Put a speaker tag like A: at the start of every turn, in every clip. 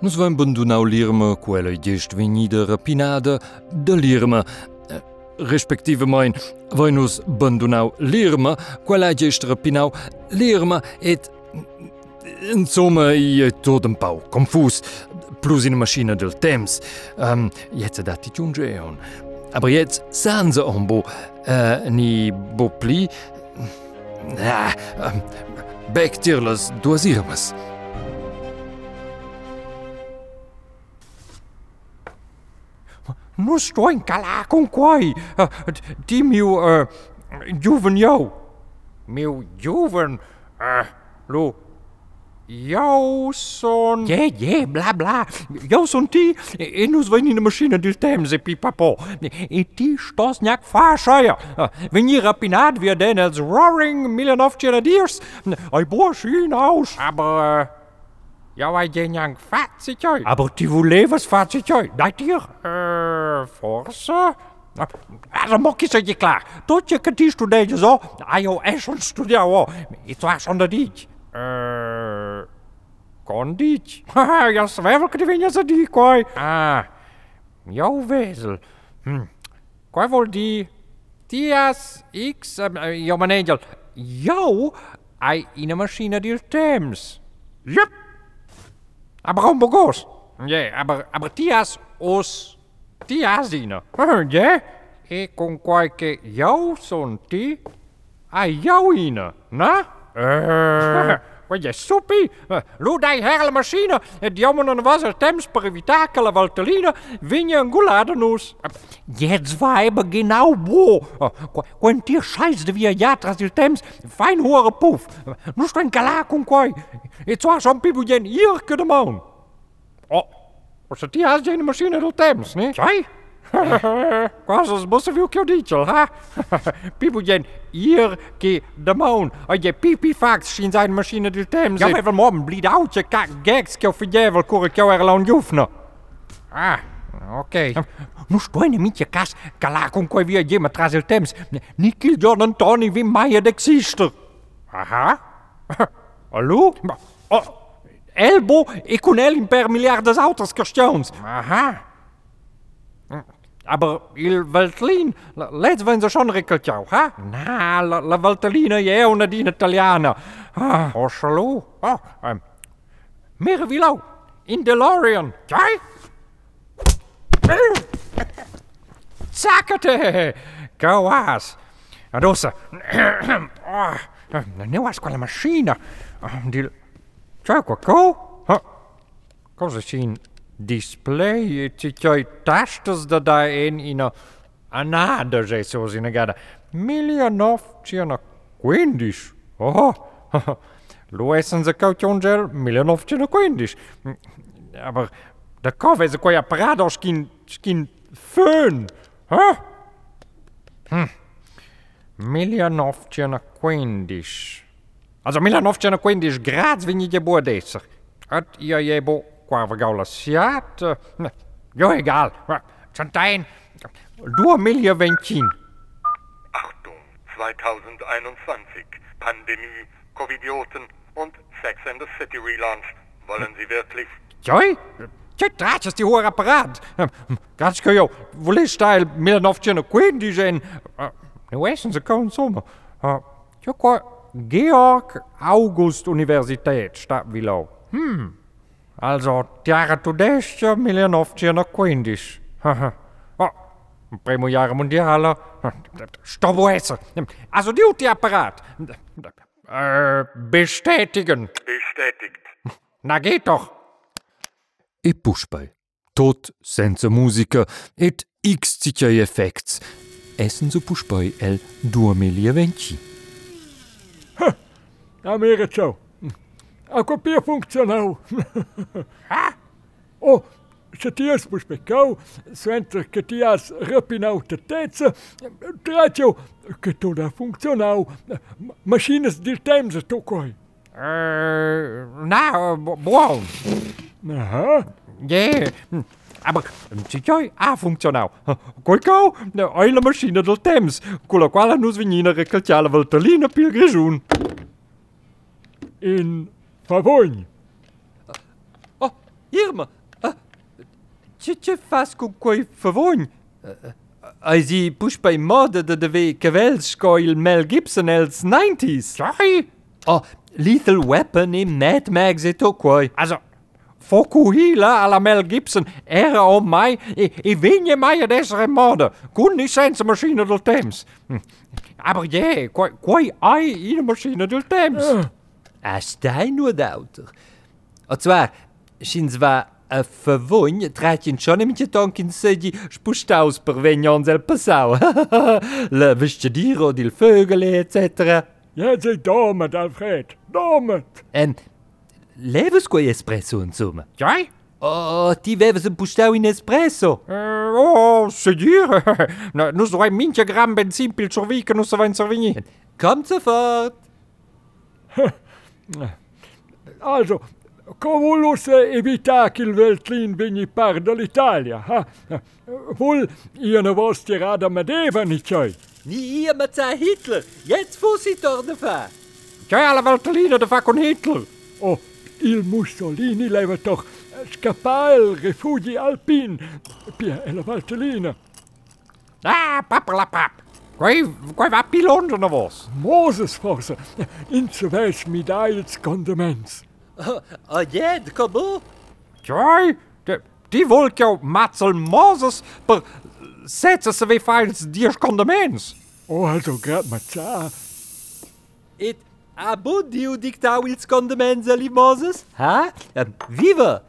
A: Nus vain bandunau l'irma quella gest vegnida rapinada da l'irma. Eh, Respektivemein vain nus bandunau l'irma quella gest rapinau l'irma et Insomma, è tot un pau confus, plus in maschina del temps. Um, jetzt è dati giungeon. Aber jetzt sahen ombo, äh, ni bo pli. Ah, Back tirlas
B: Nu calà con quai. Uh, di mio uh, juven jou. Mio juven. Uh, lo. Jou son. Ja, ja, bla bla. Jou son ti. E vain in de machine del temps e pipapo. E ti stos njak faarscheier. Uh, wenn ihr rapinat wir denn als roaring million of. Ei bosch ihn aus. Aber. Ja, wij zijn jang fatsigtjoj. Aber die voulevers fatsigtjoj. Dat hier. Uh, forse? Also, mok is je klaar. Tot je kan die studeren zo. iOS on studio. Het was onder die. Uh, kon die? Haha, ja, zwijfel vinja ze die koi. Ah, jouw wezel. Hm. Koi vol die. Tias X, uh, ja, mijn angel. Jou, ai in een machine die Thames. Yep. Aber um Bogos. Ja, aber, aber Tias os Tias dina. Ja? E con qualche jou son ti a jou ina, na? Eh, wat je soepie? Lu dai herle machine, et jammer was er temps per vitakele valtelina, win je een guladenus. Jetzt war aber genau wo. Quan dir scheiß de via jatras il temps, fein hohe puff. Nu sto in cala con quai. Et zwar son pibu jen hier de maan. Oh, was het die haast je machine del temps, ne? Sai? Quasi mosse viu che ho dice, ha? Pibu jen hier ke de maan. A je pipi fax in zijn machine del temps. Ja, even morgen blied out je kak gags ke of jevel kur ik jou er lang jufne. Ah, ok. Nu sto in mietje cas cala con quai via je matras il temps. Nikil Jordan Tony vi mai exister. Aha. Hallo? Oh, Elbo e con el in per miliardes autres questions. Aha. Aber il wenn ze schon rickeltjau, ha? Na, la, la Veltlina je una din italiana. Ah, hallo. Oh, um, in DeLorean. Jai? Zakkete! Gawas. Adossa. Nu was quella macchina. Di... Ciao, qua co? Cosa zien display tikai da tad en ina another resource in gara. Million of tiana quindis. Oh, luesen ze kaut jonger million of tiana quindis. Mm, Aber da kove ze koja parado skin skin fön. Huh? Hm. Million of tiana quindis. Also Milan of tiana quindis grads vinje boa deser. At ia jebo Coave gaulasjat. Äh, ne, jo, egal. Chantain, du Amelia Ventin.
C: Achtung, 2021. Pandemie, Covidioten und Sex and the City Relaunch. Wollen Sie wirklich?
B: Joj, Če tračas ti hur aparat? Hm, hm, Kaj jo, voliš taj milanovčeno quindi žen? Äh, ne vešen za kao insomma. Äh, jo ko Georg August Universität, sta vilo. Hmm. Also, Tiara Tudescia 1915. oh, primo jaren mondiale. Stop esse. Also, die Apparat. Äh, bestätigen.
C: Bestätigt.
B: Na, geht doch.
A: E puspei. Tot senza musica et x cicai effects. Essen so puspei el 2020.
D: A mere ciao. A copia é funcțional. Ha? Ah! O, oh, če ti jaz boš pekel, sventer, ki ti jaz rapinal tetece, tračev, ki to da é funkcional, mašine zdel tem za to
B: eh, koj. Na, bom.
D: Aha.
B: Je, ah, ampak če joj, a ah, funkcional. Koliko? Oj, la mašina del temps, con la quale nos venina recalciala valtalina pil grejun.
D: In Favogn.
B: Oh, Irma, ce ce fas cu quei favogn? Ai si push bei moda de deve cavels sco il Mel Gibson els 90s? Sai? Oh, Lethal Weapon e Mad Max e to quei. Also, Fokuhila alla Mel Gibson era om mai e, e vigne mai ad essere moda, con ni senza macchina del temps. Hm. Aber ja, quei, quei ai in macchina del temps.
A: Ah, stai nur d'auter. Und zwar, schins war a vervogn tratjen schon im tonkin sedi spustaus per vegnons el passau. Le vestidiro dil vögele, etc.
D: Ja, sei domet, Alfred, domet.
A: En leves quei espresso insomma.
B: Jai?
A: Oh, ti veves un pustau in espresso.
B: Uh, oh, se dire. no, so ein minche gram benzin pil survi che nu se vain servini.
A: Kommt sofort.
D: Eh. Also, che il veltlin viņi pārdalītāļa, ha? Vul iena vosti rada medeva
A: ničai. Ni ma c'è Hitler, jetzt fussitor de fa.
B: Cioè alla veltlina de fa con Hitler.
D: Oh, il Mussolini leva toch scappare il rifugio alpin, pia e la veltlina.
B: Ah, papalapap. Gwaith api lond yn o fos.
D: Moses fos, interfers mi dael its condiments.
A: A jed, kobo?
B: Joi, di volk jou matzel Moses, per setze se vi fails diers condiments.
D: O, oh, also grad ma ta.
A: Et abo diu dictau ils condiments ali Moses? Ha? Um, viva!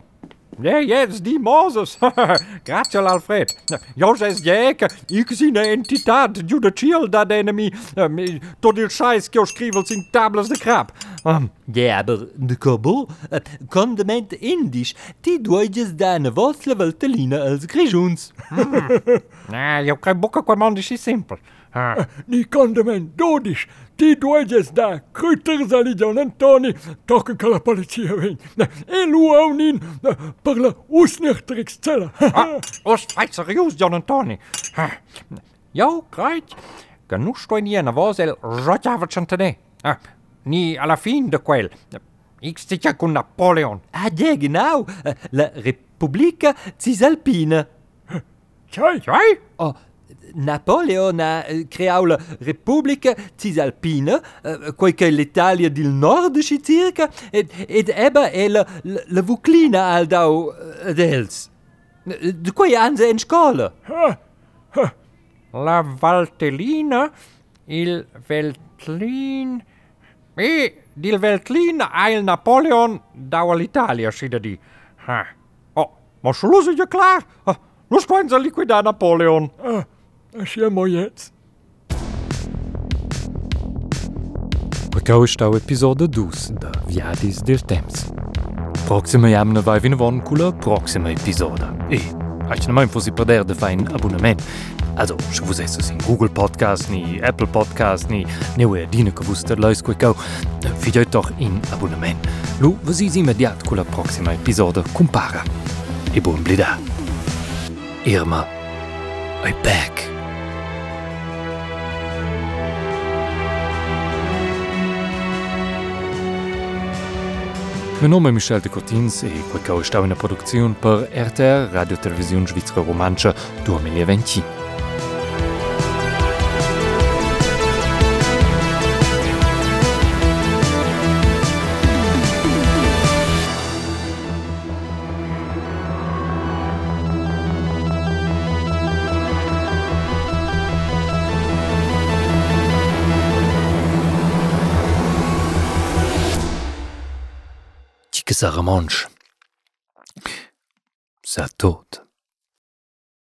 B: Nee, jetzt die Moses. Grazie Alfred. Jo ses jeke, ik zie een entiteit judicial da enemy. Um, tot il che ho scrivels in tables de crap. Um,
A: Ja, aber de kobo, uh, condiment indisch, ti duiges dane vostre valtelina als grijuns.
B: nee, jo kai bokke qua man is simpel. Eh,
D: Nicandre men dođiš, ti dođeš da kruter zaliđa na toni, tako kala policija ven. E ne, luav nin, ne, parla
B: usnjeh treks cela. Ost, vajt serios, John Antoni. Jo, krajt, genoeg stoin hier na vozel, rotjavert tene. Ni alla fin de quel. Ik sitja kun Napoleon.
A: Ah, ja, genau. Eh, la Republika Cisalpine.
D: Tjai?
B: Tjai?
A: Oh, Napoleon ha eh, creato la Repubblica Cisalpina, eh, è l'Italia del Nord si circa, ed, ed ebbe la, la, la Vuclina al dau eh, ad. Eh, di cui anze in scuola?
B: La Valtellina, il Veltlin... E il Veltlin ha il Napoleon dau all'Italia, si da di. Oh, ma solo se è chiaro, lo squenza oh, liquidare Napoleon.
D: Ah. Echmmer jetzt.
A: Gaucht au Episode dusender via dis Dir Temps. Proxime jamne wei vin won cooler Proxime Episode. E Ech ne fo si perder de fein Abonnement. Also se wo se in Google Podcast ni Apple Podcast ni neue Dine gewusster leus ku go. Fiet doch in Abonnement. Lo wo si immediat cooler Proxima Episode kumpara. E bon blida. Irma. I back. Me nome Michel de Cotins e quei cao stauener Produktionioun per RTR Radiotelevisioun Schwizre Romanscher do 2020. ça remanche. Ça tôte.